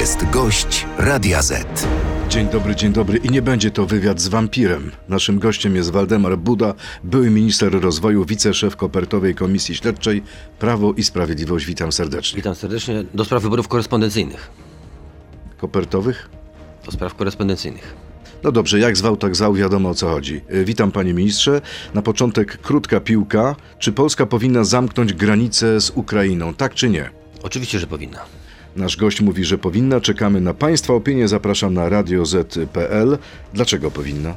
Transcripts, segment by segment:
jest gość Radia Z. Dzień dobry, dzień dobry. I nie będzie to wywiad z wampirem. Naszym gościem jest Waldemar Buda, były minister rozwoju, wiceszef Kopertowej Komisji Śledczej Prawo i Sprawiedliwość. Witam serdecznie. Witam serdecznie. Do spraw wyborów korespondencyjnych. Kopertowych? Do spraw korespondencyjnych. No dobrze, jak zwał, tak zwał, wiadomo o co chodzi. Y, Witam panie ministrze. Na początek krótka piłka. Czy Polska powinna zamknąć granicę z Ukrainą, tak czy nie? Oczywiście, że powinna. Nasz gość mówi, że powinna. Czekamy na państwa opinię. Zapraszam na radioz.pl. Dlaczego powinna?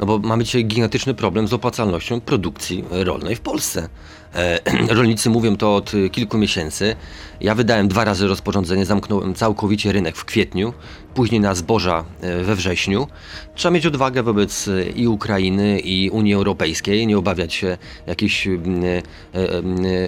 No bo mamy dzisiaj gigantyczny problem z opłacalnością produkcji rolnej w Polsce. E, rolnicy mówią to od kilku miesięcy. Ja wydałem dwa razy rozporządzenie, zamknąłem całkowicie rynek w kwietniu, później na zboża e, we wrześniu. Trzeba mieć odwagę wobec e, i Ukrainy, i Unii Europejskiej, nie obawiać się jakichś e,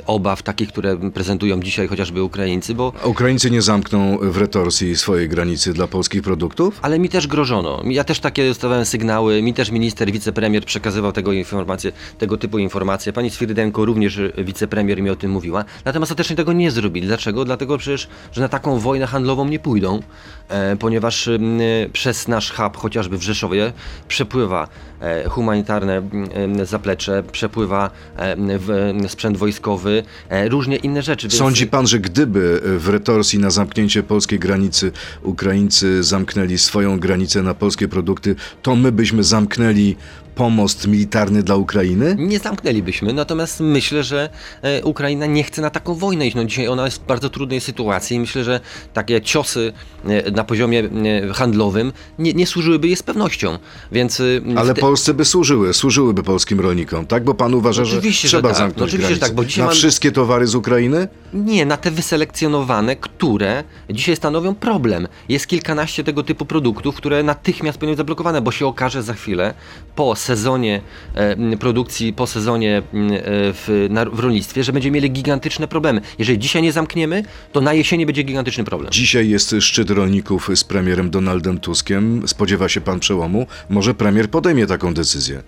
obaw takich, które prezentują dzisiaj chociażby Ukraińcy, bo A Ukraińcy nie zamkną w retorsji swojej granicy dla polskich produktów? Ale mi też grożono. Ja też takie dostawałem sygnały. Mi też minister, wicepremier przekazywał tego informacje, tego typu informacje. Pani Swirdenko również wicepremier mi o tym mówiła. Natomiast ostatecznie tego nie zrobili. Dlaczego? Dlatego przecież, że na taką wojnę handlową nie pójdą, e, ponieważ m, e, przez nasz hub, chociażby w Rzeszowie, przepływa e, humanitarne m, e, zaplecze, przepływa e, sprzęt wojskowy, e, różnie inne rzeczy. Więc- Sądzi pan, że gdyby w retorsji na zamknięcie polskiej granicy Ukraińcy zamknęli swoją granicę na polskie produkty, to my byśmy zamknęli pomost militarny dla Ukrainy? Nie zamknęlibyśmy, natomiast myślę, że e, Ukraina nie chce na taką wojnę iść. No dzisiaj ona jest w bardzo trudnej sytuacji i myślę, że takie ciosy e, na poziomie e, handlowym nie, nie służyłyby jej z pewnością. Więc Ale te- Polsce by służyły, służyłyby polskim rolnikom, tak? Bo pan uważa, Oczywiście, że że trzeba tak. zamknąć oczywiście, że tak, bo dzisiaj Na mam- wszystkie towary z Ukrainy? Nie, na te wyselekcjonowane, które dzisiaj stanowią problem. Jest kilkanaście tego typu produktów, które natychmiast powinny być zablokowane, bo się okaże za chwilę po sezonie e, produkcji, po sezonie e, w, na, w rolnictwie, że będziemy mieli gigantyczne problemy. Jeżeli dzisiaj nie zamkniemy, to na jesieni będzie gigantyczny problem. Dzisiaj jest szczyt rolników z premierem Donaldem Tuskiem. Spodziewa się pan przełomu? Może premier podejmie taką decyzję?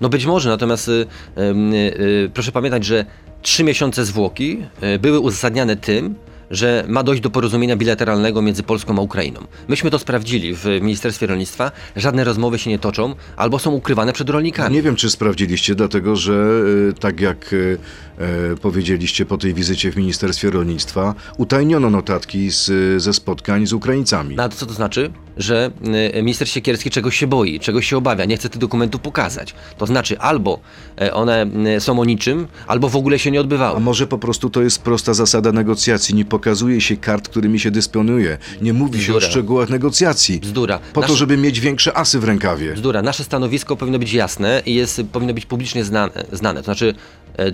No być może, natomiast y, y, y, proszę pamiętać, że trzy miesiące zwłoki były uzasadniane tym, że ma dojść do porozumienia bilateralnego między Polską a Ukrainą. Myśmy to sprawdzili w Ministerstwie Rolnictwa. Żadne rozmowy się nie toczą albo są ukrywane przed rolnikami. Nie wiem, czy sprawdziliście, dlatego że e, tak jak e, e, powiedzieliście po tej wizycie w Ministerstwie Rolnictwa, utajniono notatki z, ze spotkań z Ukraińcami. No a to co to znaczy? Że y, minister Siekierski czegoś się boi, czegoś się obawia, nie chce tych dokumentów pokazać. To znaczy albo e, one y, są o niczym, albo w ogóle się nie A odbywały. może po prostu to jest prosta zasada negocjacji. Nie pokazuje się kart, którymi się dysponuje. Nie mówi się o Bzdura. szczegółach negocjacji. Bzdura. Po to, Nasze- żeby mieć większe asy w rękawie. Bzdura. Nasze stanowisko powinno być jasne i jest, powinno być publicznie znane, znane. To znaczy,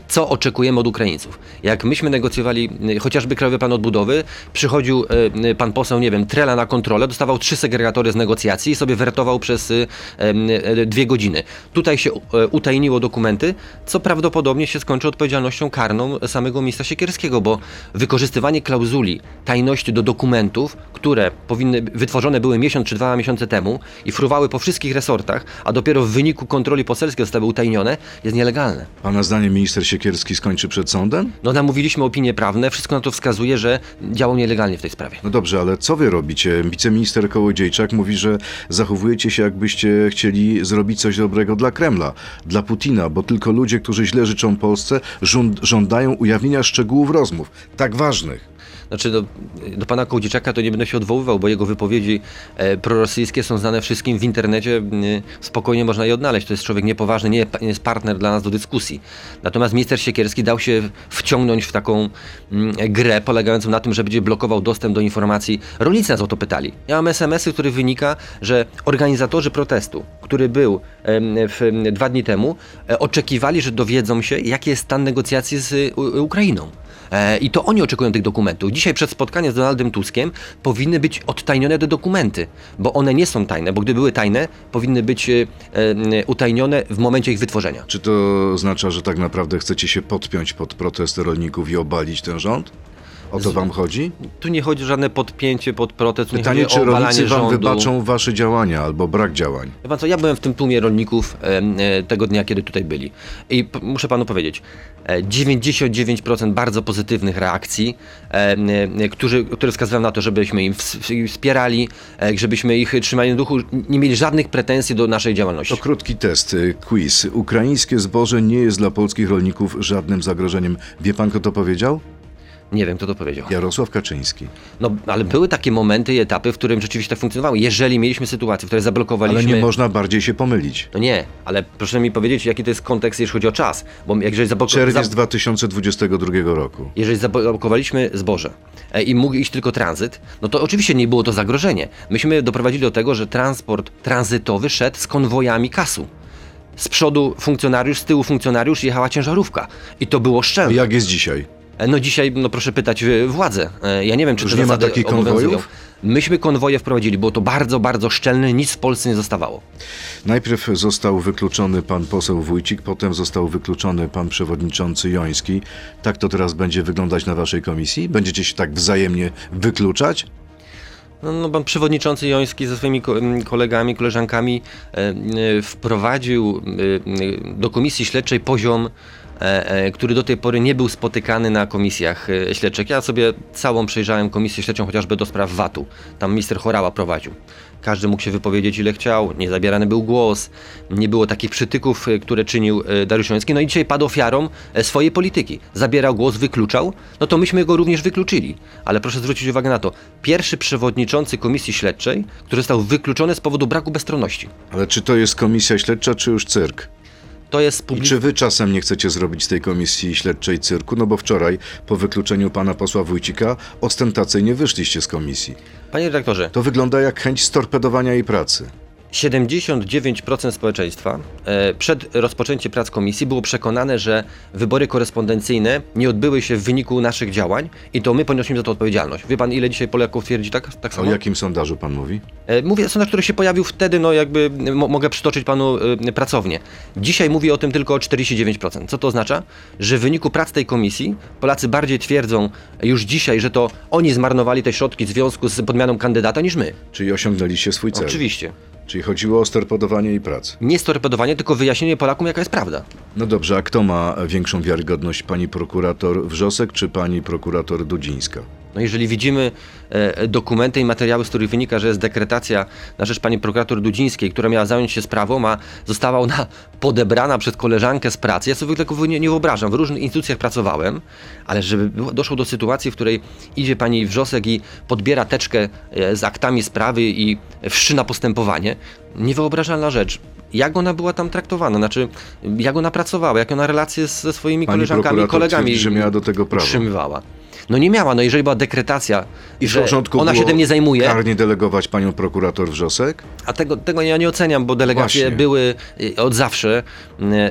co oczekujemy od Ukraińców. Jak myśmy negocjowali e, chociażby Krajowy Plan Odbudowy, przychodził e, pan poseł, nie wiem, Trela na kontrolę, dostawał trzy segregatory z negocjacji i sobie wertował przez e, e, dwie godziny. Tutaj się e, utajniło dokumenty, co prawdopodobnie się skończy odpowiedzialnością karną samego ministra Siekierskiego, bo wykorzystywanie klauzuli tajności do dokumentów, które powinny wytworzone były miesiąc czy dwa miesiące temu i fruwały po wszystkich resortach, a dopiero w wyniku kontroli poselskiej zostały utajnione, jest nielegalne. Pana zdaniem minister Siekierski skończy przed sądem? No namówiliśmy opinie prawne, wszystko na to wskazuje, że działał nielegalnie w tej sprawie. No dobrze, ale co wy robicie? Wiceminister Kołodziejczak mówi, że zachowujecie się jakbyście chcieli zrobić coś dobrego dla Kremla, dla Putina, bo tylko ludzie, którzy źle życzą Polsce, żąd- żądają ujawnienia szczegółów rozmów, tak ważnych. Znaczy do, do pana Kołodziejczaka to nie będę się odwoływał, bo jego wypowiedzi e, prorosyjskie są znane wszystkim w internecie. E, spokojnie można je odnaleźć. To jest człowiek niepoważny, nie, nie jest partner dla nas do dyskusji. Natomiast minister Siekierski dał się wciągnąć w taką mm, grę polegającą na tym, że będzie blokował dostęp do informacji. Rolnicy nas o to pytali. Ja mam SMS-y, z których wynika, że organizatorzy protestu, który był em, w, dwa dni temu, e, oczekiwali, że dowiedzą się, jaki jest stan negocjacji z U- Ukrainą. E, I to oni oczekują tych dokumentów. Dzisiaj przed spotkaniem z Donaldem Tuskiem powinny być odtajnione te dokumenty, bo one nie są tajne, bo gdyby były tajne, powinny być e, e, utajnione w momencie ich wytworzenia. Czy to oznacza, że tak naprawdę chcecie się podpiąć pod protesty rolników i obalić ten rząd? O to wam chodzi? Tu nie chodzi o żadne podpięcie pod protest, Pytanie, czy rolnicy wam rządu. wybaczą wasze działania albo brak działań? Wie pan co, ja byłem w tym tłumie rolników e, e, tego dnia, kiedy tutaj byli. I muszę panu powiedzieć, e, 99% bardzo pozytywnych reakcji, e, e, którzy, które wskazywały na to, żebyśmy im wspierali, e, żebyśmy ich trzymali na duchu, nie mieli żadnych pretensji do naszej działalności. To krótki test, y, quiz. Ukraińskie zboże nie jest dla polskich rolników żadnym zagrożeniem. Wie pan, kto to powiedział? Nie wiem, kto to powiedział. Jarosław Kaczyński. No, ale były takie momenty i etapy, w którym rzeczywiście tak funkcjonowało. Jeżeli mieliśmy sytuację, w której zablokowaliśmy... Ale nie można bardziej się pomylić. No nie, ale proszę mi powiedzieć, jaki to jest kontekst, jeśli chodzi o czas. Bo jeżeli zablokowaliśmy... Czerwiec 2022 roku. Jeżeli zablokowaliśmy zboże e, i mógł iść tylko tranzyt, no to oczywiście nie było to zagrożenie. Myśmy doprowadzili do tego, że transport tranzytowy szedł z konwojami kasu. Z przodu funkcjonariusz, z tyłu funkcjonariusz jechała ciężarówka. I to było szczelne. Jak jest dzisiaj? E, No dzisiaj, no proszę pytać e, władze. E, Ja nie wiem, czy Już te nie ma takich obowiązują. konwojów? Myśmy konwoje wprowadzili, było to bardzo, bardzo szczelne, nic w Polsce nie zostawało. Najpierw został wykluczony pan poseł Wójcik, potem został wykluczony pan przewodniczący Joński. Tak to teraz będzie wyglądać na waszej komisji? Będziecie się tak wzajemnie wykluczać? No, no, pan przewodniczący Joński ze swoimi ko- m, kolegami, koleżankami wprowadził do komisji śledczej poziom, który do tej pory nie był spotykany na komisjach e, śledczych. Ja sobie całą przejrzałem komisję śledczą chociażby do spraw VAT-u. Tam minister Chorała prowadził. Każdy mógł się wypowiedzieć ile chciał, nie zabierany był głos, nie było takich przytyków, e, które czynił e, Dariusz Joński. No i dzisiaj padł ofiarą e, swojej polityki. Zabierał głos, wykluczał, no to myśmy go również wykluczyli. Ale proszę zwrócić uwagę na to. Pierwszy przewodniczący komisji śledczej, który został wykluczony z powodu braku bezstronności. Ale czy to jest komisja śledcza, czy już cyrk? To jest I czy wy czasem nie chcecie zrobić z tej komisji śledczej cyrku? No bo wczoraj, po wykluczeniu pana posła Wójcika, ostentacyjnie wyszliście z komisji. Panie redaktorze, To wygląda jak chęć storpedowania jej pracy. 79% społeczeństwa e, przed rozpoczęciem prac komisji było przekonane, że wybory korespondencyjne nie odbyły się w wyniku naszych działań i to my poniosliśmy za to odpowiedzialność. Wie pan, ile dzisiaj Polaków twierdzi tak, tak O samo? jakim sondażu pan mówi? E, Mówię, sondaż, który się pojawił wtedy, no jakby mo- mogę przytoczyć panu y, pracownię. Dzisiaj mówi o tym tylko 49%. Co to oznacza? Że w wyniku prac tej komisji Polacy bardziej twierdzą już dzisiaj, że to oni zmarnowali te środki w związku z podmianą kandydata niż my. Czyli osiągnęliście swój cel. Oczywiście. Czyli chodziło o storpedowanie jej pracy. Nie storpedowanie, tylko wyjaśnienie Polakom, jaka jest prawda. No dobrze, a kto ma większą wiarygodność? Pani prokurator Wrzosek czy pani prokurator Dudzińska? No jeżeli widzimy e, dokumenty i materiały, z których wynika, że jest dekretacja na rzecz pani prokurator Dudzińskiej, która miała zająć się sprawą, a została ona podebrana przez koleżankę z pracy. Ja sobie tego nie, nie wyobrażam. W różnych instytucjach pracowałem, ale żeby doszło do sytuacji, w której idzie pani Wrzosek i podbiera teczkę e, z aktami sprawy i wszczyna postępowanie, niewyobrażalna rzecz. Jak ona była tam traktowana? Znaczy, jak ona pracowała, jak ona relacje ze swoimi Pani koleżankami i kolegami twierdzi, że miała do tego prawo. utrzymywała. No nie miała, no jeżeli była dekretacja, I że ona się tym nie zajmuje, karnie delegować panią prokurator Wrzosek? a tego, tego ja nie oceniam, bo delegacje Właśnie. były y, od zawsze,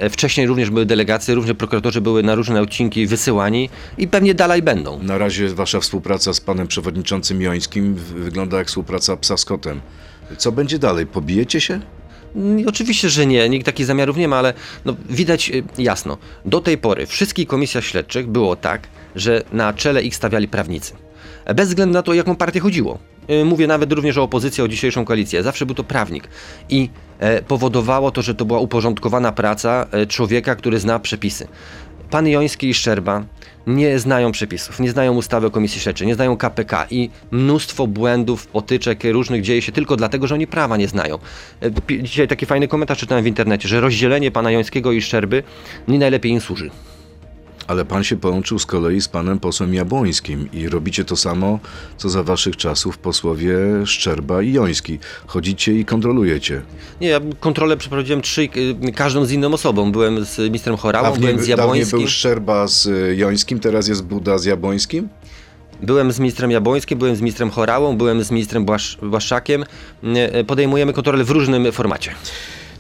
y, wcześniej również były delegacje, również prokuratorzy były na różne odcinki wysyłani i pewnie dalej będą. Na razie wasza współpraca z panem przewodniczącym Jońskim wygląda jak współpraca psa z kotem. Co będzie dalej? Pobijecie się? Mm, Oczywiście, że nie, nikt takich zamiarów nie ma, ale no, widać y, jasno. Do tej pory w wszystkich komisjach śledczych było tak, że na czele ich stawiali prawnicy. Bez względu na to, jaką partię chodziło. Y, Mówię nawet również o opozycji, o dzisiejszą koalicję. Zawsze był to prawnik. I e, powodowało to, że to była uporządkowana praca e, człowieka, który zna przepisy. Pan Joński i Szczerba nie znają przepisów, nie znają ustawy o komisji śledczej, nie znają KPK i mnóstwo błędów, potyczek różnych dzieje się tylko dlatego, że oni prawa nie znają. E, Dzisiaj taki fajny komentarz czytałem w internecie, że rozdzielenie pana Jońskiego i Szczerby nie najlepiej im służy. Ale pan się połączył z kolei z panem posłem Jabłońskim i robicie to samo, co za waszych czasów posłowie Szczerba i Joński. Chodzicie i kontrolujecie. Nie, ja kontrolę przeprowadziłem trzy, y, każdą z inną osobą. Byłem z ministrem Chorałą, byłem z dawniej Jabłońskim. był Szczerba z y, Jońskim, teraz jest Buda z Jabłońskim? Byłem z ministrem Jabłońskim, byłem z ministrem Chorałą, byłem z ministrem Błasz, Błaszczakiem. Y, Podejmujemy kontrolę w różnym formacie.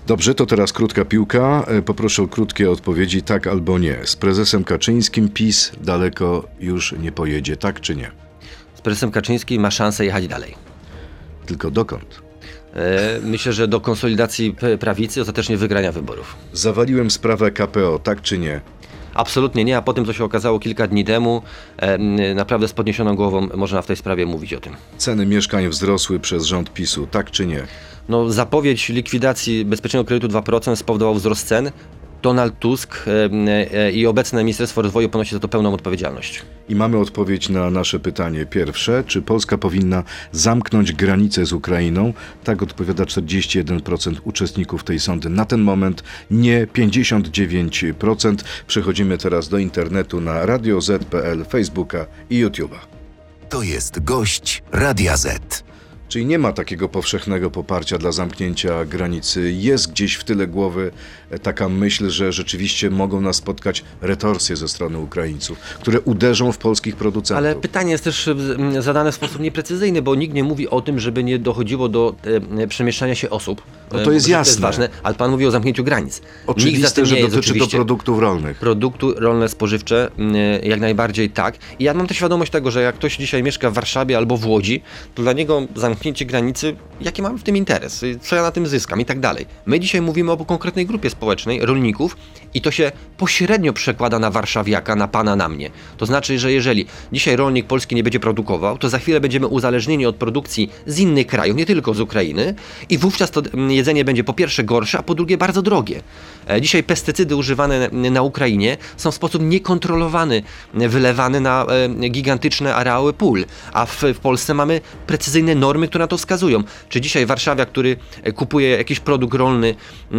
Dobrze, to teraz krótka piłka. E, Poproszę o krótkie odpowiedzi tak albo nie. Z prezesem Kaczyńskim PiS daleko już nie pojedzie, tak czy nie? Z prezesem Kaczyńskim ma szansę jechać dalej. Tylko dokąd? E, Myślę, że do konsolidacji prawicy, ostatecznie wygrania wyborów. Zawaliłem sprawę KPO, tak czy nie? Absolutnie nie, a po tym, co się okazało kilka dni temu, e, naprawdę z podniesioną głową można w tej sprawie mówić o tym. Ceny mieszkań wzrosły przez rząd PiSu, tak czy nie? No, zapowiedź likwidacji bezpiecznego kredytu 2% spowodował wzrost cen. Donald Tusk e, e, i obecne Ministerstwo Rozwoju ponosi za to pełną odpowiedzialność. I mamy odpowiedź na nasze pytanie pierwsze. Czy Polska powinna zamknąć granicę z Ukrainą? Tak odpowiada 41% uczestników tej sądy. Na ten moment nie 59%. Przechodzimy teraz do internetu na Radio Z.pl, Facebooka i YouTube'a. To jest gość Radia Z. Czyli nie ma takiego powszechnego poparcia dla zamknięcia granicy. Jest gdzieś w tyle głowy taka myśl, że rzeczywiście mogą nas spotkać retorsje ze strony Ukraińców, które uderzą w polskich producentów. Ale pytanie jest też zadane w sposób nieprecyzyjny, bo nikt nie mówi o tym, żeby nie dochodziło do przemieszczania się osób. No to jest jasne. To jest ważne, ale pan mówi o zamknięciu granic. Oczywiste, tym że dotyczy to oczywiście. produktów rolnych. Produktu rolne, spożywcze, jak najbardziej tak. I ja mam też świadomość tego, że jak ktoś dzisiaj mieszka w Warszawie albo w Łodzi, to dla niego zamknięcie granicy, jaki mam w tym interes, co ja na tym zyskam i tak dalej. My dzisiaj mówimy o konkretnej grupie społecznej, rolników i to się pośrednio przekłada na warszawiaka, na pana, na mnie. To znaczy, że jeżeli dzisiaj rolnik polski nie będzie produkował, to za chwilę będziemy uzależnieni od produkcji z innych krajów, nie tylko z Ukrainy i wówczas to jedzenie będzie po pierwsze gorsze, a po drugie bardzo drogie. E, Dzisiaj pestycydy używane na Ukrainie są w sposób niekontrolowany wylewane na e, gigantyczne areały pól, a w Polsce mamy precyzyjne normy, które na to wskazują. Czy dzisiaj Warszawia, który e, kupuje jakiś produkt rolny, e,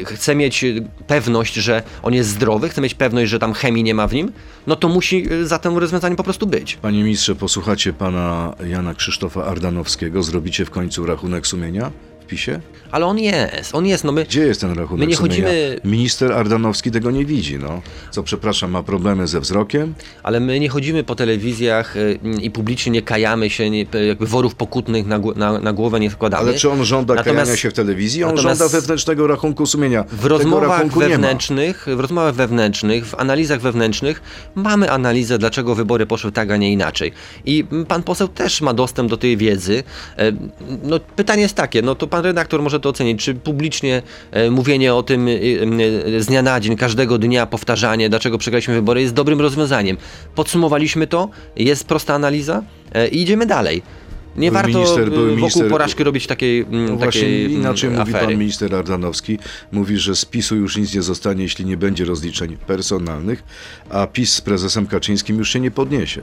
e, chce mieć pewność, że on jest zdrowy, chce mieć pewność, że tam chemii nie ma w nim, no to musi za tym rozwiązaniem po prostu być. Panie ministrze, posłuchacie pana Jana Krzysztofa Ardanowskiego. Zrobicie w końcu rachunek sumienia w PiSie? Ale on jest, on jest, no my... Gdzie jest ten rachunek My nie sumienia? chodzimy- Minister Ardanowski tego nie widzi, no. Co, przepraszam, ma problemy ze wzrokiem? Ale my nie chodzimy po telewizjach y, i publicznie nie kajamy się, nie, jakby worów pokutnych na, na, na głowę nie składamy. Ale czy on żąda Natomiast- kajania się w telewizji? On żąda wewnętrznego rachunku sumienia. W rozmowach wewnętrznych, w rozmowach wewnętrznych, w analizach wewnętrznych mamy analizę, dlaczego wybory poszły tak, a nie inaczej. I pan poseł też ma dostęp do tej wiedzy. E, No, pytanie jest takie, no to pan redaktor może to ocenić, czy publicznie e, mówienie o tym e, e, z dnia na dzień, każdego dnia powtarzanie, dlaczego przegraliśmy wybory jest dobrym rozwiązaniem. Podsumowaliśmy to, jest prosta analiza i idziemy dalej. Nie Były warto minister- wokół minister- porażki robić takiej, mm, No właśnie takiej mm, inaczej mówi pan minister Ardanowski. Mówi, że z PiSu już nic nie zostanie, jeśli nie będzie rozliczeń personalnych, a PiS z prezesem Kaczyńskim już się nie podniesie.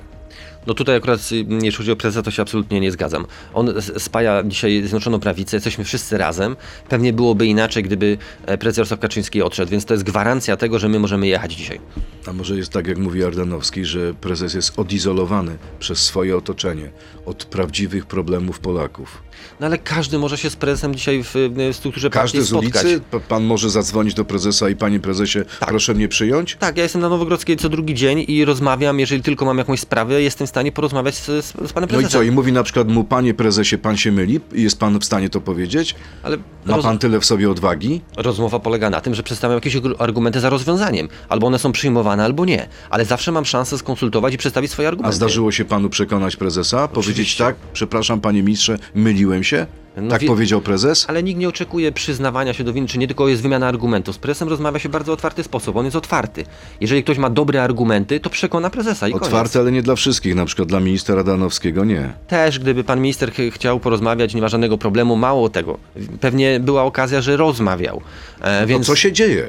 No tutaj akurat, y, jeśli chodzi o prezesa, to się absolutnie nie zgadzam. On spaja dzisiaj Zjednoczoną Prawicę, jesteśmy wszyscy razem. Pewnie byłoby inaczej, gdyby e, prezes Jarosław Kaczyński odszedł, więc to jest gwarancja tego, że my możemy jechać dzisiaj. A może jest tak, jak mówi Ardanowski, że prezes jest odizolowany przez swoje otoczenie od prawdziwych problemów Polaków. No ale każdy może się z prezesem dzisiaj w, w strukturze Każdy partii z ulicy, spotkać. P- pan może zadzwonić do prezesa i panie prezesie, proszę mnie przyjąć? Tak, ja jestem na Nowogrodzkiej co drugi dzień i rozmawiam, jeżeli tylko mam jakąś sprawę, jestem w stanie porozmawiać z, z, z panem No i prezesem. co? I mówi na przykład mu, panie prezesie, pan się myli? Jest pan w stanie to powiedzieć? Ale Ma pan tyle w sobie odwagi? Rozmowa polega na tym, że przedstawiam jakieś argumenty za rozwiązaniem. Albo one są przyjmowane, albo nie. Ale zawsze mam szansę skonsultować i przedstawić swoje A argumenty. zdarzyło się panu przekonać prezesa? Powiedzieć Oczywiście. tak, przepraszam panie ministrze, myliłem się? No tak wie- powiedział prezes? Ale nikt nie oczekuje przyznawania się do winy, czy nie tylko jest wymiana argumentów. Z prezesem rozmawia się w bardzo otwarty sposób. On jest otwarty. Jeżeli ktoś ma dobre argumenty, to przekona prezesa i koniec. Otwarte, ale nie dla wszystkich, na przykład dla ministra Radanowskiego nie. Też, gdyby pan minister ch- chciał porozmawiać, nie ma żadnego problemu. Mało tego. Pewnie była okazja, że rozmawiał. E, No więc co się dzieje?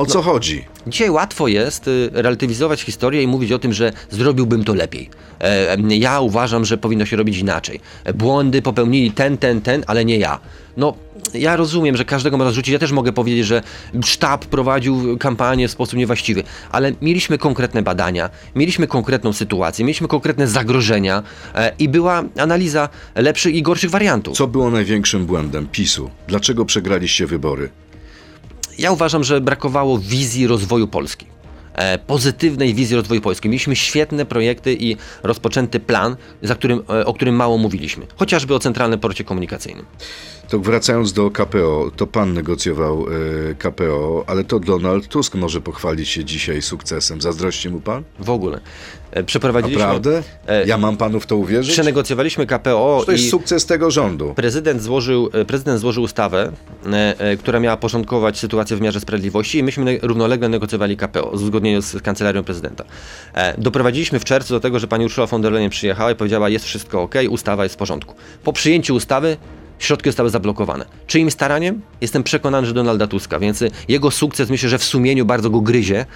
O co chodzi? Dzisiaj łatwo jest y, relatywizować historię i mówić o tym, że zrobiłbym to lepiej. E, em, Ja uważam, że powinno się robić inaczej. E, Błędy popełnili ten, ten, ten, ale nie ja. No, ja rozumiem, że każdego można rzucić. Ja też mogę powiedzieć, że sztab prowadził kampanię w sposób niewłaściwy, ale mieliśmy konkretne badania, mieliśmy konkretną sytuację, mieliśmy konkretne zagrożenia e, i była analiza lepszych i gorszych wariantów. Co było największym błędem PiSu? Dlaczego przegraliście wybory? Ja uważam, że brakowało wizji rozwoju Polski. E, pozytywnej wizji rozwoju Polski. Mieliśmy świetne projekty i rozpoczęty plan, za którym, e, o którym mało mówiliśmy. Chociażby o Centralnym Porcie Komunikacyjnym. To wracając do KPO, to pan negocjował e, KPO, ale to Donald Tusk może pochwalić się dzisiaj sukcesem. Zazdrości mu pan? W ogóle. E, Przeprowadziliśmy. Naprawdę? e, Ja mam panu w to uwierzyć? Przenegocjowaliśmy KPO To jest sukces tego rządu. prezydent złożył, e, prezydent złożył ustawę, która miała porządkować sytuację w wymiarze sprawiedliwości i myśmy równolegle negocjowali KPO w uzgodnieniu z kancelarią prezydenta. Doprowadziliśmy w czerwcu do tego, że pani Ursula von der Leyen przyjechała i powiedziała, jest wszystko ok, ustawa jest w porządku. Po przyjęciu ustawy środki zostały zablokowane. Czyim staraniem? Jestem przekonany, że Donalda Tuska, więc jego sukces myślę, że w sumieniu bardzo go gryzie,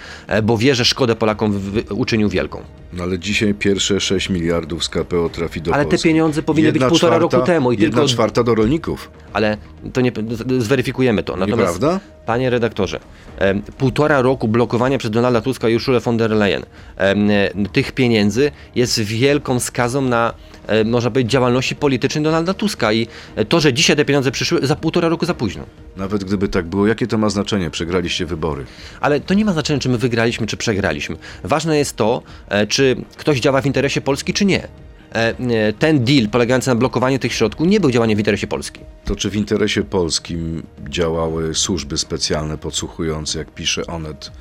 bo wie, że szkodę Polakom uczynił wielką. No ale dzisiaj pierwsze 6 miliardów z KPO trafi do Ale te Polski. pieniądze powinny być Jedna półtora czwarta- roku temu i Jedna tylko- czwarta do rolników. ale to nie, zweryfikujemy to. Natomiast, Nieprawda? Panie redaktorze, em, półtora roku blokowania przez Donalda Tuska i Urszulę von der Leyen em, tych pieniędzy jest wielką skazą na, e, można powiedzieć, działalności politycznej Donalda Tuska i e, to, że dzisiaj te pieniądze przyszły, za półtora roku za późno. Nawet gdyby tak było, jakie to ma znaczenie? Przegraliście wybory. Ale to nie ma znaczenia, czy my wygraliśmy, czy przegraliśmy. Ważne jest to, e, czy ktoś działa w interesie Polski, czy nie. E, e, Ten deal polegający na blokowaniu tych środków nie był działaniem w interesie Polski. To czy w interesie polskim działały służby specjalne podsłuchujące, jak pisze Onet,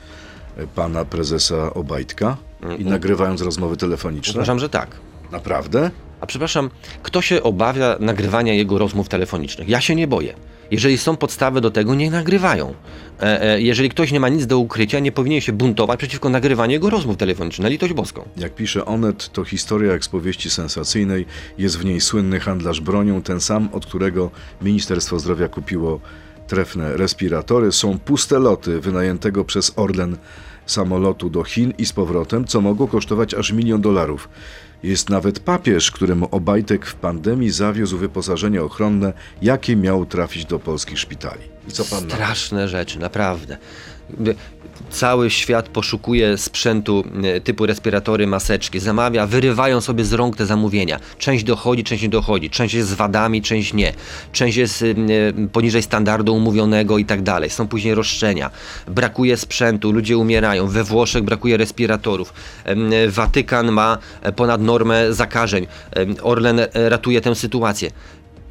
e, pana prezesa Obajtka i nagrywając rozmowy telefoniczne? Uważam, że tak. Naprawdę? A przepraszam, kto się obawia nagrywania jego rozmów telefonicznych? Ja się nie boję. Jeżeli są podstawy do tego, nie nagrywają. E, e, jeżeli ktoś nie ma nic do ukrycia, nie powinien się buntować przeciwko nagrywaniu jego rozmów telefonicznych, na litość boską. Jak pisze Onet, to historia jak z powieści sensacyjnej. Jest w niej słynny handlarz bronią, ten sam, od którego Ministerstwo Zdrowia kupiło trefne respiratory. Są puste loty wynajętego przez Orlen samolotu do Chin i z powrotem, co mogło kosztować aż milion dolarów. Jest nawet papież, któremu Obajtek w pandemii zawiózł wyposażenie ochronne, jakie miał trafić do polskich szpitali. I co pan na? Straszne rzeczy, naprawdę. Cały świat poszukuje sprzętu e, typu respiratory, maseczki, zamawia, wyrywają sobie z rąk te zamówienia. Część dochodzi, część nie dochodzi, część jest z wadami, część nie. Część jest e, poniżej standardu umówionego i tak dalej. Są później roszczenia. Brakuje sprzętu, ludzie umierają. We Włoszech brakuje respiratorów. Em, Watykan ma e, ponad normę zakażeń. Orlen e, ratuje tę sytuację.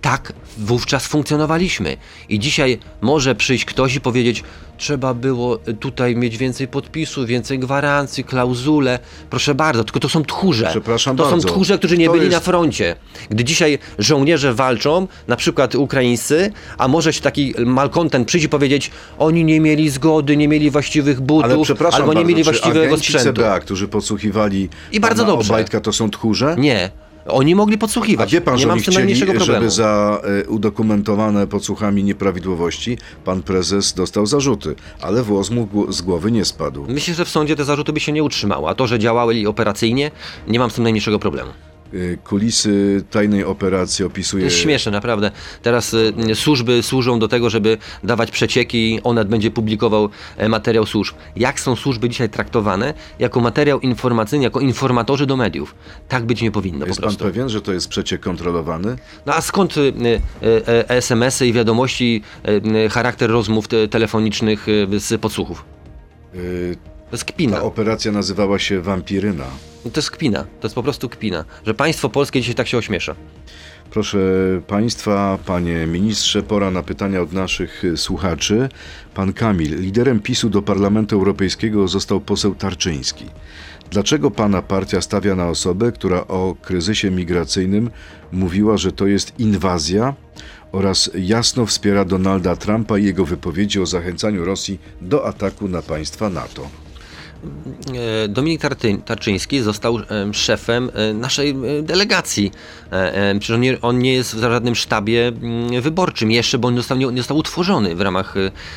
Tak wówczas funkcjonowaliśmy. I dzisiaj może przyjść ktoś i powiedzieć, trzeba było tutaj mieć więcej podpisów, więcej gwarancji, klauzule. Proszę bardzo, tylko to są tchórze. Przepraszam to bardzo. są tchórze, którzy nie To byli jest- na froncie. Gdy dzisiaj żołnierze walczą, na przykład ukraińscy, a może się taki malkontent przyjść i powiedzieć, oni nie mieli zgody, nie mieli właściwych butów, Ale przepraszam albo nie bardzo, mieli właściwego sprzętu. CBA, którzy podsłuchiwali I bardzo dobrze. Obajtka, to są tchórze? Nie. Oni mogli A podsłuchiwać. wie pan, nie że mam oni z tym chcieli, najmniejszego problemu. żeby za e, udokumentowane podsłuchami nieprawidłowości pan prezes dostał zarzuty, ale włos mu z głowy nie spadł. Myślę, że w sądzie te zarzuty by się nie utrzymały, a to, że działały operacyjnie, nie mam z tym najmniejszego problemu. E, Kulisy tajnej operacji To opisuje... jest śmieszne, naprawdę. Teraz y, służby służą do tego, żeby dawać przecieki, Onet będzie publikował e, materiał służb. Jak są służby dzisiaj traktowane? Jako materiał informacyjny, jako informatorzy do mediów. Tak być nie powinno Jest pan pewien, że to jest przeciek kontrolowany? No a skąd y, y, y, SMS-y i wiadomości, y, y, charakter rozmów te, telefonicznych y, z podsłuchów? To jest kpina. Ta operacja nazywała się Wampiryna. No To jest kpina. To jest po prostu kpina. Że państwo polskie dzisiaj tak się ośmiesza. Proszę Państwa, Panie Ministrze, pora na pytania od naszych słuchaczy. Pan Kamil, liderem PiSu do Parlamentu Europejskiego został poseł Tarczyński. Dlaczego Pana partia stawia na osobę, która o kryzysie migracyjnym mówiła, że to jest inwazja oraz jasno wspiera Donalda Trumpa i jego wypowiedzi o zachęcaniu Rosji do ataku na państwa NATO? E, Dominik Tarczyński został em, szefem e, naszej e, delegacji. E, Przecież on nie, on nie jest w żadnym sztabie mm, wyborczym jeszcze, bo on został, nie, został utworzony w ramach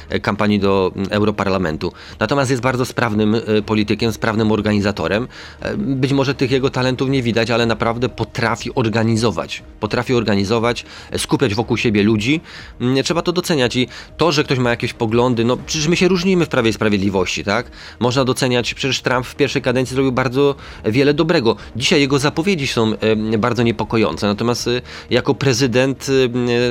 e, kampanii do mm, Europarlamentu. Natomiast jest bardzo sprawnym e, politykiem, sprawnym organizatorem. E, Być może tych jego talentów nie widać, ale naprawdę potrafi organizować. Potrafi organizować, e, skupiać wokół siebie ludzi. Mm, Trzeba to doceniać i to, że ktoś ma jakieś poglądy, no przecież my się różnimy w Prawie i Sprawiedliwości, tak? Można doceniać, przecież Trump w pierwszej kadencji zrobił bardzo wiele dobrego. Dzisiaj jego zapowiedzi są e, bardzo niepokojące, natomiast e, jako prezydent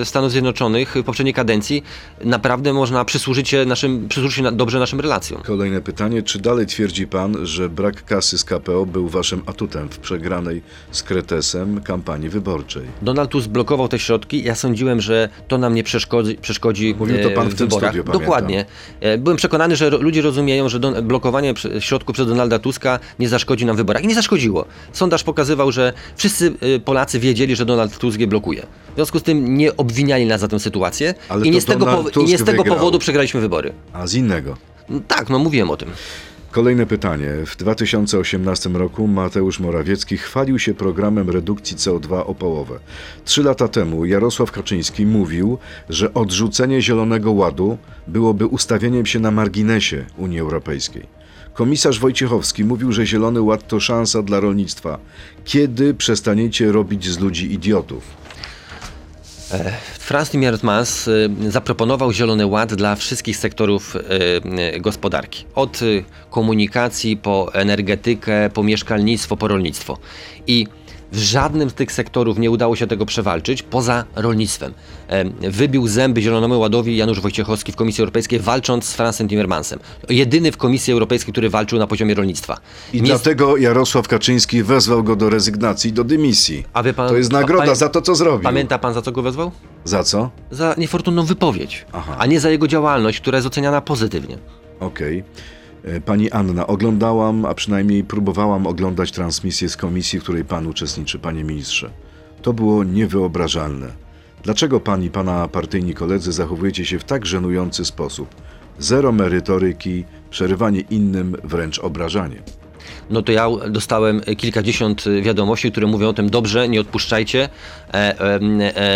e, Stanów Zjednoczonych w poprzedniej kadencji naprawdę można przysłużyć się, naszym, przysłużyć się dobrze naszym relacjom. Kolejne pytanie. Czy dalej twierdzi Pan, że brak kasy z KPO był Waszym atutem w przegranej z Kretesem kampanii wyborczej? Donald Tusk blokował te środki. Ja sądziłem, że to nam nie przeszkodzi, przeszkodzi Mówił to e, pan w w tym wyborach. studiu. Dokładnie. E, Byłem przekonany, że ludzie rozumieją, że blokowanie środków przez Donalda Tuska nie zaszkodzi nam w wyborach. I nie zaszkodziło. Sondaż pokazywał, że wszyscy y, Polacy wiedzieli, że Donald Tusk je blokuje. W związku z tym nie obwiniali nas za tę sytuację Ale i nie z tego, powo- i nie z tego powodu przegraliśmy wybory. A z innego. No Tak, no mówiłem o tym. Kolejne pytanie. W 2018 roku Mateusz Morawiecki chwalił się programem redukcji CO2 o połowę. Trzy lata temu Jarosław Kaczyński mówił, że odrzucenie Zielonego Ładu byłoby ustawieniem się na marginesie Unii Europejskiej. Komisarz Wojciechowski mówił, że Zielony Ład to szansa dla rolnictwa. Kiedy przestaniecie robić z ludzi idiotów? Franz Timmermans y, zaproponował Zielony Ład dla wszystkich sektorów y, gospodarki. Od komunikacji po energetykę, po mieszkalnictwo, po rolnictwo. I w żadnym z tych sektorów nie udało się tego przewalczyć, poza rolnictwem. Wybił zęby Zielonemu Ładowi Janusz Wojciechowski w Komisji Europejskiej, walcząc z Fransem Timmermansem. Jedyny w Komisji Europejskiej, który walczył na poziomie rolnictwa. I Nie- dlatego Jarosław Kaczyński wezwał go do rezygnacji, do dymisji. Pan- to jest nagroda pa- za to, co zrobił. Pamięta pan, za co go wezwał? Za co? Za niefortunną wypowiedź, Aha. a nie za jego działalność, która jest oceniana pozytywnie. Okej. E, Pani Anna, oglądałam, a przynajmniej próbowałam oglądać transmisję z komisji, w której pan uczestniczy, panie ministrze. To było niewyobrażalne. Dlaczego pan i pana partyjni koledzy zachowujecie się w tak żenujący sposób? Zero merytoryki, przerywanie innym, wręcz obrażanie. No to ja dostałem kilkadziesiąt wiadomości, które mówią o tym, dobrze, nie odpuszczajcie. E, e,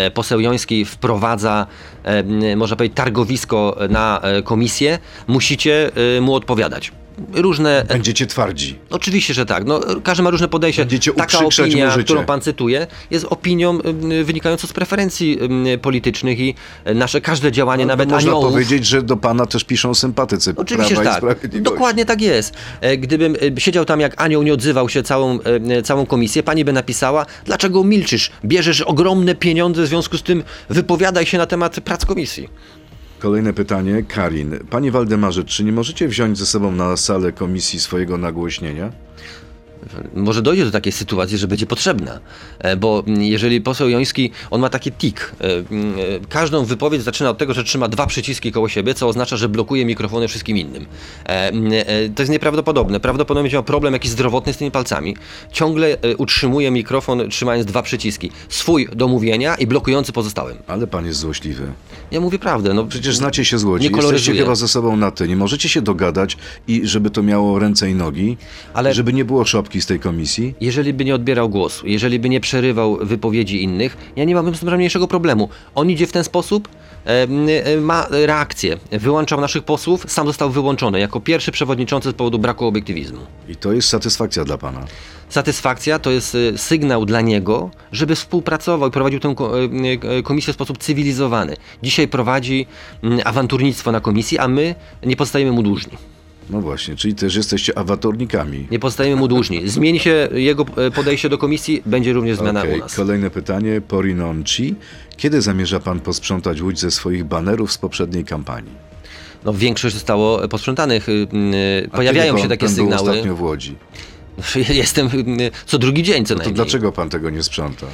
e, poseł Joński wprowadza, e, można powiedzieć, targowisko na e, komisję, musicie e, mu odpowiadać. Różne Będziecie twardzi. Oczywiście, że tak. No, każdy ma różne podejście. Będziecie Taka mu opinia, życie. którą pan cytuje, jest opinią wynikającą z preferencji politycznych i y, nasze każde działanie, No, nawet można aniołów... powiedzieć, że do pana też piszą sympatycy Oczywiście, Prawa że tak. Dokładnie tak jest. E, Gdybym e, siedział tam jak anioł, nie odzywał się całą, e, całą komisję, pani by napisała, dlaczego milczysz? Bierzesz ogromne pieniądze, w związku z tym wypowiadaj się na temat prac komisji. Kolejne pytanie. Karin. Panie Waldemarze, czy nie możecie wziąć ze sobą na salę komisji swojego nagłośnienia? Może dojdzie do takiej sytuacji, że będzie potrzebna, E, bo jeżeli poseł Joński, on ma taki tik. E, e, Każdą wypowiedź zaczyna od tego, że trzyma dwa przyciski koło siebie, co oznacza, że blokuje mikrofony wszystkim innym. To jest nieprawdopodobne. Prawdopodobnie miał problem jakiś zdrowotny z tymi palcami. Ciągle utrzymuje mikrofon trzymając dwa przyciski. Swój do mówienia i blokujący pozostałym. Ale pan jest złośliwy. Ja mówię prawdę. No, Przecież znacie się z Łodzi, Nie jesteście chyba ze sobą na ty. Nie możecie się dogadać i żeby to miało ręce i nogi, Ale- żeby nie było szopki z tej komisji. Jeżeli by nie odbierał głosu, jeżeli by nie przerywał wypowiedzi innych, ja nie mam z tym najmniejszego problemu. On idzie w ten sposób, ma reakcję, wyłączał naszych posłów, sam został wyłączony jako pierwszy przewodniczący z powodu braku obiektywizmu. I to jest satysfakcja dla pana. Satysfakcja to jest e, sygnał dla niego, żeby współpracował i prowadził tę e, e, komisję w sposób cywilizowany. Dzisiaj prowadzi mm, awanturnictwo na komisji, a my nie pozostajemy mu dłużni. No właśnie, czyli też jesteście awatornikami. Nie pozostajemy mu dłużni. Zmieni się jego e, podejście do komisji, będzie również zmiana Okej, u nas. Kolejne pytanie. Porinonci. Kiedy zamierza pan posprzątać Łódź ze swoich banerów z poprzedniej kampanii? No, większość zostało posprzątanych. y, y, A Pojawiają się takie pan był sygnały. ostatnio w Łodzi. Jestem y, co drugi dzień co To najmniej. dlaczego pan tego nie sprząta?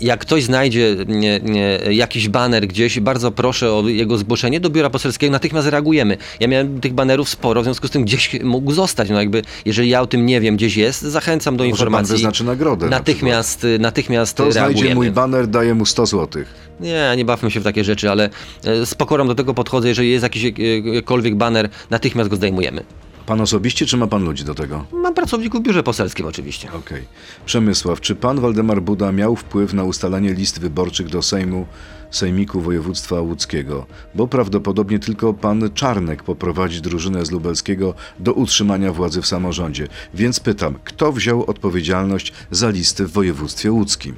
Jak ktoś znajdzie nie, nie, jakiś baner gdzieś, bardzo proszę o jego zgłoszenie do biura poselskiego, natychmiast reagujemy. Ja miałem tych banerów sporo, w związku z tym gdzieś mógł zostać. No jakby, jeżeli ja o tym nie wiem, gdzieś jest, zachęcam do Może informacji. pan wyznaczy nagrodę. na Natychmiast, y, natychmiast. To reagujemy. znajdzie mój baner, daje mu 100 złotych. Nie, nie bawmy się w takie rzeczy, ale e, z pokorą do tego podchodzę. Jeżeli jest jakiś e, jakikolwiek baner, natychmiast go zdejmujemy. Pan osobiście, czy ma pan ludzi do tego? Mam pracowników w biurze poselskim oczywiście. Okej. Przemysław, czy pan Waldemar Buda miał wpływ na ustalanie list wyborczych do Sejmu, Sejmiku Województwa Łódzkiego? Bo prawdopodobnie tylko pan Czarnek poprowadzi drużynę z Lubelskiego do utrzymania władzy w samorządzie. Więc pytam, kto wziął odpowiedzialność za listy w województwie łódzkim?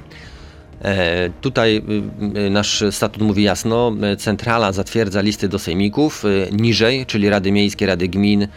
E, Tutaj y, y, nasz statut mówi jasno, e, centrala zatwierdza listy do sejmików, e, niżej, czyli Rady Miejskie, Rady Gmin,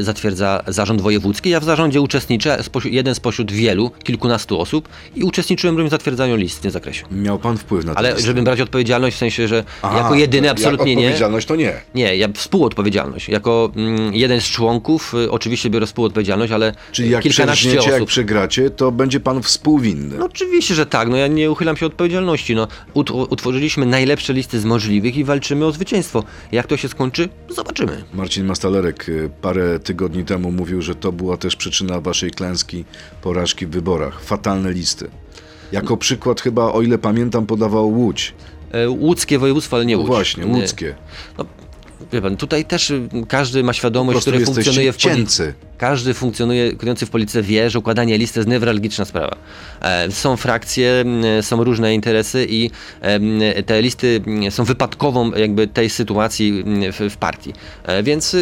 zatwierdza zarząd wojewódzki. Ja w zarządzie uczestniczę, jeden spośród wielu, kilkunastu osób i uczestniczyłem również w zatwierdzaniu list w tym zakresie. Miał pan wpływ na to? Ale żebym brać odpowiedzialność w sensie, że jako jedyny absolutnie nie. Odpowiedzialność to nie. Nie, ja współodpowiedzialność. Jako mm, jeden z członków y, oczywiście biorę współodpowiedzialność, ale Czyli jak kilkanaście przegrniecie, jak osób. przegracie, to będzie pan współwinny. No oczywiście, że tak. No ja nie uchylam się od odpowiedzialności. No, ut utworzyliśmy najlepsze listy z możliwych i walczymy o zwycięstwo. Jak to się skończy, zobaczymy. Marcin Mastalerek y, parę tygodni temu mówił, że to była też przyczyna waszej klęski, porażki w wyborach. Fatalne listy. Jako przykład chyba, o ile pamiętam, podawał Łódź. E, łódzkie województwo, ale nie No Łódź. właśnie, Nie. łódzkie. No, wie pan, tutaj też y, każdy ma świadomość, który funkcjonuje w polityce. Każdy funkcjonujący w polityce wie, że układanie listy jest newralgiczna sprawa. E, są frakcje, m, są różne interesy i em, te listy są wypadkową jakby tej sytuacji w, partii. E, więc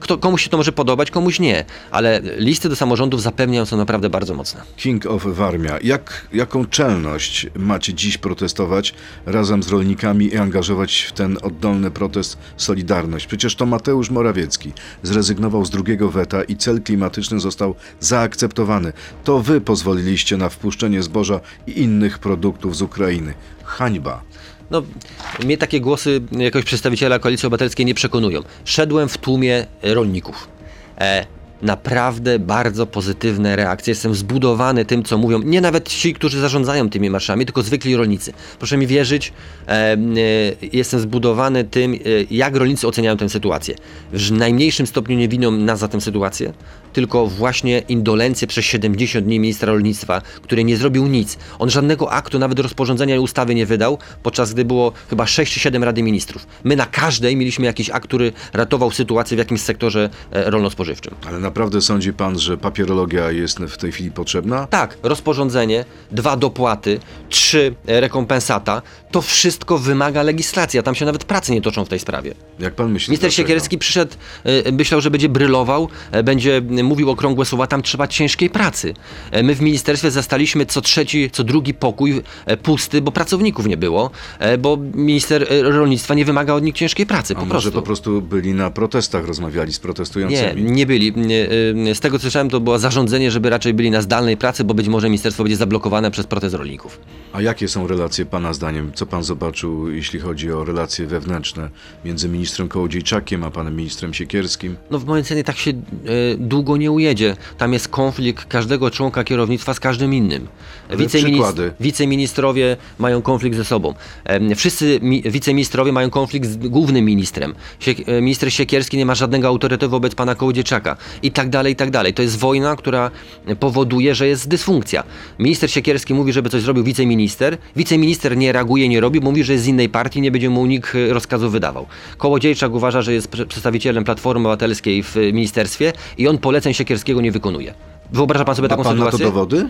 kto, komuś się to może podobać, komuś nie. Ale listy do samorządów zapewniają są naprawdę bardzo mocne. King of Warmia. Jak, jaką czelność macie dziś protestować razem z rolnikami i angażować w ten oddolny protest Solidarność? Przecież to Mateusz Morawiecki zrezygnował z drugiego weta i cel klimatyczny został zaakceptowany. To wy pozwoliliście na wpuszczenie zboża i innych produktów z Ukrainy. Hańba. No, mnie takie głosy jakoś przedstawiciela Koalicji Obywatelskiej nie przekonują. Szedłem w tłumie rolników. E, naprawdę bardzo pozytywne reakcje. Jestem zbudowany tym, co mówią. Nie nawet ci, którzy zarządzają tymi marszami, tylko zwykli rolnicy. Proszę mi wierzyć, e, e, jestem zbudowany tym, e, jak rolnicy oceniają tę sytuację. W najmniejszym stopniu nie winą nas za tę sytuację, tylko właśnie indolencję przez 70 dni ministra rolnictwa, który nie zrobił nic. On żadnego aktu, nawet rozporządzenia i ustawy nie wydał, podczas gdy było chyba 6 czy 7 Rady Ministrów. My na każdej mieliśmy jakiś akt, który ratował sytuację w jakimś sektorze e, rolno-spożywczym. Ale naprawdę sądzi pan, że papierologia jest w tej chwili potrzebna? Tak, rozporządzenie, dwa dopłaty, trzy rekompensata, to wszystko wymaga legislacji, a tam się nawet prace nie toczą w tej sprawie. Jak pan myśli? Minister dlaczego? Siekierski przyszedł, e, myślał, że będzie brylował, e, będzie mówił okrągłe słowa, tam trzeba ciężkiej pracy. E, My w ministerstwie zastaliśmy co trzeci, co drugi pokój pusty, bo pracowników nie było, bo minister rolnictwa nie wymaga od nich ciężkiej pracy, A po może prostu. po prostu byli na protestach, rozmawiali z protestującymi? nie byli. Nie, y, Z tego co słyszałem, to było zarządzenie, żeby raczej byli na zdalnej pracy, bo być może ministerstwo będzie zablokowane przez protest rolników. A jakie są relacje Pana zdaniem? Co Pan zobaczył, jeśli chodzi o relacje wewnętrzne między ministrem Kołodziejczakiem a Panem ministrem Siekierskim? No w mojej ocenie tak się e, długo nie ujedzie. Tam jest konflikt każdego członka kierownictwa z każdym innym. Przykłady. wiceministrowie mają konflikt ze sobą. Wszyscy mi, wiceministrowie mają konflikt z głównym ministrem. E, minister Siekierski nie ma żadnego autorytetu wobec pana Kołodziejczaka. I tak dalej, i tak dalej. To jest wojna, która powoduje, że jest dysfunkcja. Minister Siekierski mówi, żeby coś zrobił wiceminister. Wiceminister nie reaguje, nie robi, mówi, że jest z innej partii, nie będzie mu nikt e, rozkazu wydawał. Kołodziejczak uważa, że jest przedstawicielem Platformy Obywatelskiej w ministerstwie i on poleceń Siekierskiego nie wykonuje. Wyobraża pan sobie Ma taką Pan na to sytuację? dowody?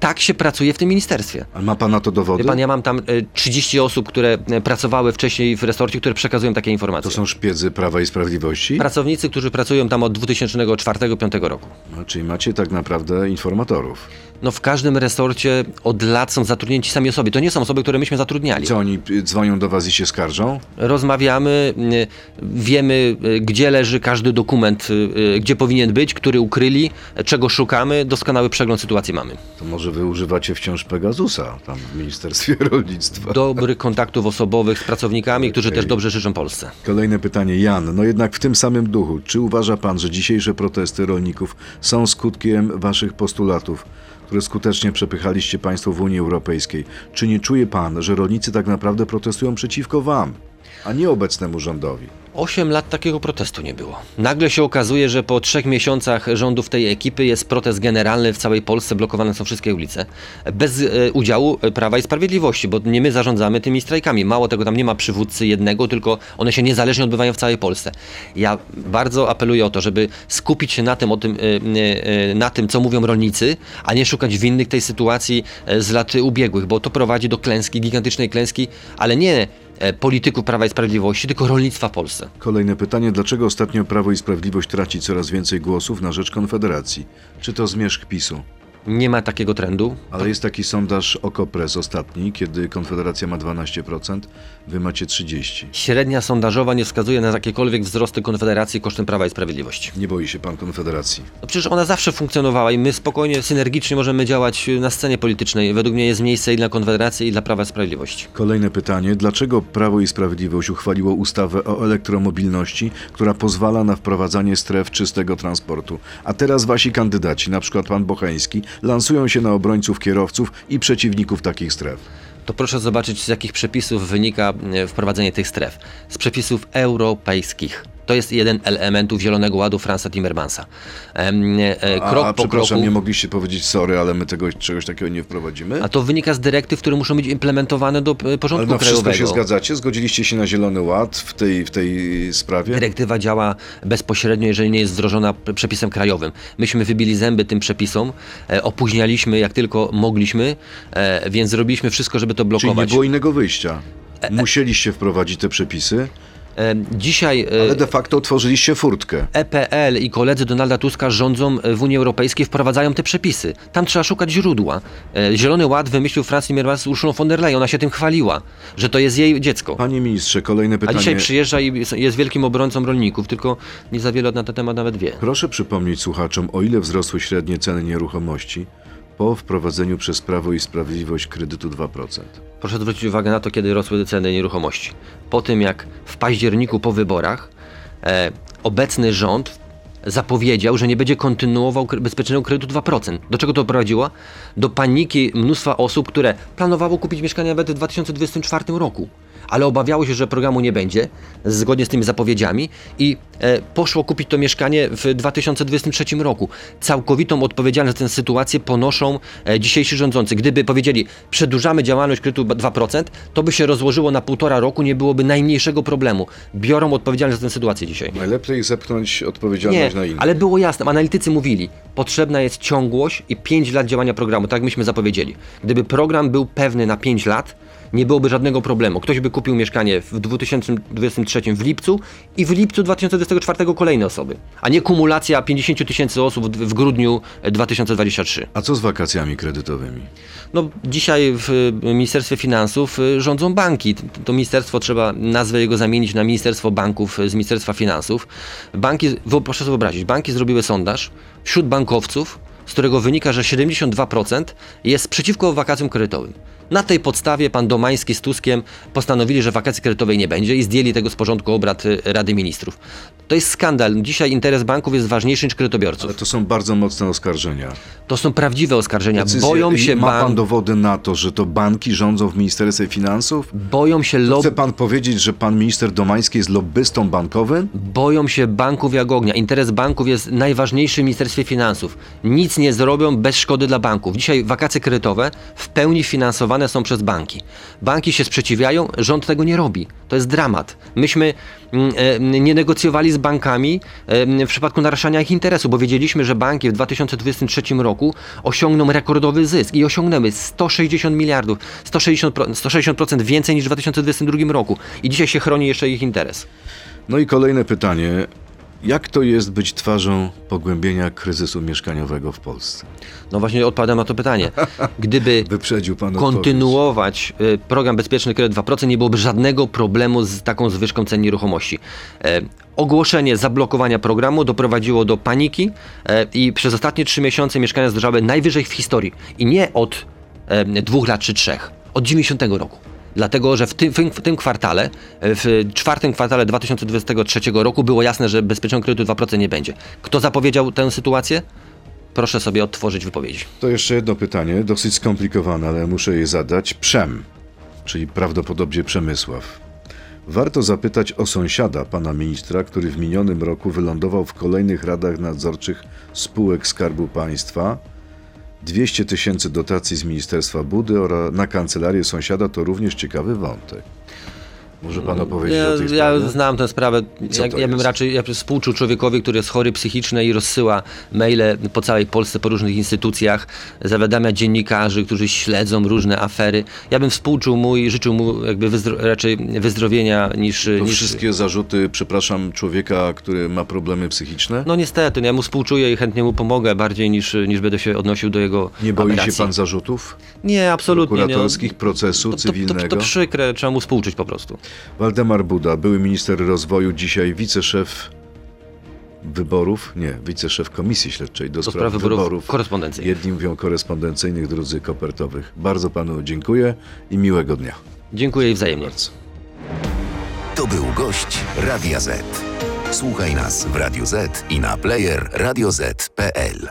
Tak się pracuje w tym ministerstwie. Ale ma Pan na to dowody? Wie pan, ja mam tam e, 30 osób, które e, pracowały wcześniej w resorcie, które przekazują takie informacje. To są szpiedzy Prawa i Sprawiedliwości? Pracownicy, którzy pracują tam od 2004-2005 roku. No, czyli macie tak naprawdę informatorów. No w każdym resorcie od lat są zatrudnieni sami osoby. To nie są osoby, które myśmy zatrudniali. Co oni y, dzwonią do Was i się skarżą? Rozmawiamy, y, wiemy y, gdzie leży każdy dokument, gdzie powinien być, który ukryli, czego szukamy, doskonały przegląd sytuacji mamy. To może Wy używacie wciąż Pegasusa tam w Ministerstwie Rolnictwa? Dobrych kontaktów osobowych z pracownikami, którzy Okej. też dobrze życzą Polsce. Kolejne pytanie. Jan, no jednak w tym samym duchu. Czy uważa Pan, że dzisiejsze protesty rolników są skutkiem Waszych postulatów, które skutecznie przepychaliście Państwo w Unii Europejskiej? Czy nie czuje Pan, że rolnicy tak naprawdę protestują przeciwko Wam, a nie obecnemu rządowi? Osiem lat takiego protestu nie było. Nagle się okazuje, że po trzech miesiącach rządów tej ekipy jest protest generalny w całej Polsce, blokowane są wszystkie ulice. Bez e, udziału Prawa i Sprawiedliwości, bo nie my zarządzamy tymi strajkami. Mało tego, tam nie ma przywódcy jednego, tylko one się niezależnie odbywają w całej Polsce. Ja bardzo apeluję o to, żeby skupić się na tym, o tym, e, e, na tym, co mówią rolnicy, a nie szukać winnych tej sytuacji e, z lat ubiegłych, bo to prowadzi do klęski, gigantycznej klęski, ale nie e, polityków Prawa i Sprawiedliwości, tylko rolnictwa w Polsce. Kolejne pytanie. Dlaczego ostatnio Prawo i Sprawiedliwość traci coraz więcej głosów na rzecz Konfederacji? Czy to zmierzch PiSu? Nie ma takiego trendu. Ale jest taki sondaż Okopres ostatni, kiedy Konfederacja ma 12%, Wy macie 30%. Średnia sondażowa nie wskazuje na jakiekolwiek wzrosty Konfederacji kosztem Prawa i Sprawiedliwości. Nie boi się Pan Konfederacji? No przecież ona zawsze funkcjonowała i my spokojnie, synergicznie możemy działać na scenie politycznej. Według mnie jest miejsce i dla Konfederacji, i dla Prawa i Sprawiedliwości. Kolejne pytanie. Dlaczego Prawo i Sprawiedliwość uchwaliło ustawę o elektromobilności, która pozwala na wprowadzanie stref czystego transportu? A teraz wasi kandydaci, na przykład pan Bocheński, lansują się na obrońców kierowców i przeciwników takich stref. to proszę zobaczyć, z jakich przepisów wynika e, wprowadzenie tych stref. Z przepisów europejskich. To jest jeden elementów Zielonego Ładu Franza Timmermansa. Em, e, A, Krok po przepraszam, kroku. nie mogliście powiedzieć sorry, ale my tego, czegoś takiego nie wprowadzimy. A to wynika z dyrektyw, które muszą być implementowane do e, ale porządku na wszystko krajowego. się zgadzacie? Zgodziliście się na Zielony Ład w tej, w tej sprawie? Dyrektywa działa bezpośrednio, jeżeli nie jest wdrożona przepisem krajowym. Myśmy wybili zęby tym przepisom, e, opóźnialiśmy jak tylko mogliśmy, więc zrobiliśmy wszystko, żeby to Czyli nie blokować. było innego wyjścia. Musieliście wprowadzić te przepisy, dzisiaj e, ale de facto otworzyliście furtkę. EPL i koledzy Donalda Tuska rządzą e, w Unii Europejskiej, wprowadzają te przepisy. Tam trzeba szukać źródła. E, Zielony Ład wymyślił Franz Timmermans z Urszulą von der Leyen. Ona się tym chwaliła, że to jest jej dziecko. Panie ministrze, kolejne A pytanie. dzisiaj przyjeżdża i jest- jest wielkim obrońcą rolników, tylko nie za wiele na ten temat nawet wie. Proszę przypomnieć słuchaczom, o ile wzrosły średnie ceny nieruchomości po wprowadzeniu przez Prawo i Sprawiedliwość kredytu 2%. Proszę zwrócić uwagę na to, kiedy rosły ceny nieruchomości. Po tym, jak w październiku po wyborach e, obecny rząd zapowiedział, że nie będzie kontynuował bezpiecznego kredytu 2%. Do czego to prowadziło? Do paniki mnóstwa osób, które planowało kupić mieszkanie nawet w 2024 roku, ale obawiało się, że programu nie będzie, zgodnie z tymi zapowiedziami i e, poszło kupić to mieszkanie w 2023 roku. Całkowitą odpowiedzialność za tę sytuację ponoszą e, dzisiejsi rządzący. Gdyby powiedzieli, przedłużamy działalność kredytu 2%, to by się rozłożyło na półtora roku, nie byłoby najmniejszego problemu. Biorą odpowiedzialność za tę sytuację dzisiaj. Najlepiej zepchnąć odpowiedzialność Nie, na innych. ale było jasne, analitycy mówili, potrzebna jest ciągłość i 5 lat działania programu, tak myśmy zapowiedzieli. Gdyby program był pewny na 5 lat, nie byłoby żadnego problemu. Ktoś by kupił mieszkanie w 2023 w lipcu i w lipcu 2024 kolejne osoby, a nie kumulacja 50 000 tysięcy osób w, grudniu 2023. A co z wakacjami kredytowymi? No, dzisiaj w y, Ministerstwie Finansów y, rządzą banki. To ministerstwo trzeba nazwę jego zamienić na Ministerstwo Banków z Ministerstwa Finansów. Banki, proszę sobie wyobrazić, banki zrobiły sondaż wśród bankowców, z którego wynika, że 72% jest przeciwko wakacjom kredytowym. Na tej podstawie pan Domański z Tuskiem postanowili, że wakacji kredytowej nie będzie i zdjęli tego z porządku obrad y, Rady Ministrów. To jest skandal. Dzisiaj interes banków jest ważniejszy niż kredytobiorców. Ale to są bardzo mocne oskarżenia. To są prawdziwe oskarżenia. Decyzje- Boją się Ma pan dowody na to, że to banki rządzą w Ministerstwie Finansów? boją się lobby. Chce pan powiedzieć, że pan minister Domański jest lobbystą bankowym? Boją się banków jak ognia. Interes banków jest najważniejszy w Ministerstwie Finansów. Nic nie zrobią bez szkody dla banków. Dzisiaj wakacje kredytowe w pełni finansowane są przez banki. Banki się sprzeciwiają, rząd tego nie robi. To jest dramat. Myśmy mm, e, nie negocjowali z bankami w przypadku naruszania ich interesu, bo wiedzieliśmy, że banki w 2023 roku osiągną rekordowy zysk i osiągnęły 160 miliardów, 160%, pro- 160% więcej niż w 2022 roku. I dzisiaj się chroni jeszcze ich interes. No i kolejne pytanie. Jak to jest być twarzą pogłębienia kryzysu mieszkaniowego w Polsce? No właśnie odpowiadam na to pytanie. Gdyby kontynuować y, program Bezpieczny Kredyt 2%, nie byłoby żadnego problemu z taką zwyżką cen nieruchomości. E, ogłoszenie zablokowania programu doprowadziło do paniki e, i przez ostatnie trzy miesiące mieszkania zdrożały najwyżej w historii. I nie od e, dwóch lat czy trzech, od 90 roku. Dlatego, że w tym, w tym- kwartale, e, w czwartym kwartale 2023 roku było jasne, że bezpiecznego kredytu 2% nie będzie. Kto zapowiedział tę sytuację? Proszę sobie odtworzyć wypowiedzi. To jeszcze jedno pytanie, dosyć skomplikowane, ale muszę je zadać. Przem, czyli prawdopodobnie Przemysław. Warto zapytać o sąsiada pana ministra, który w minionym roku wylądował w kolejnych radach nadzorczych spółek Skarbu Państwa. 200 tysięcy dotacji z Ministerstwa Budy oraz na kancelarię sąsiada to również ciekawy wątek. Może pan opowiedzieć Ja, o tej ja sprawie? znam tę sprawę. Ja, to ja bym raczej ja współczuł człowiekowi, który jest chory psychicznie i rozsyła maile po całej Polsce, po różnych instytucjach, zawiadamia dziennikarzy, którzy śledzą różne afery. Ja bym współczuł mu i życzył mu jakby wyzdro- raczej wyzdrowienia niż... To niż wszystkie zarzuty, przepraszam, człowieka, który ma problemy psychiczne? no niestety, no ja mu współczuję i chętnie mu pomogę bardziej niż, niż będę się odnosił do jego Nie boi się aberracji. pan zarzutów Nie, absolutnie nie. prokuratorskich, procesu To, to, to, cywilnego? to przykre, trzeba mu współczuć po prostu. Waldemar Buda, były minister rozwoju, dzisiaj wiceszef wyborów, nie, wiceszef Komisji Śledczej do, Do spraw, spraw wyborów, wyborów. korespondencyjnych. Jedni mówią korespondencyjnych, drudzy kopertowych. Bardzo panu dziękuję i miłego dnia. Dziękuję i wzajemnie. Bardzo. To był gość Radia Z. Słuchaj nas w Radio Z i na player radioz.pl.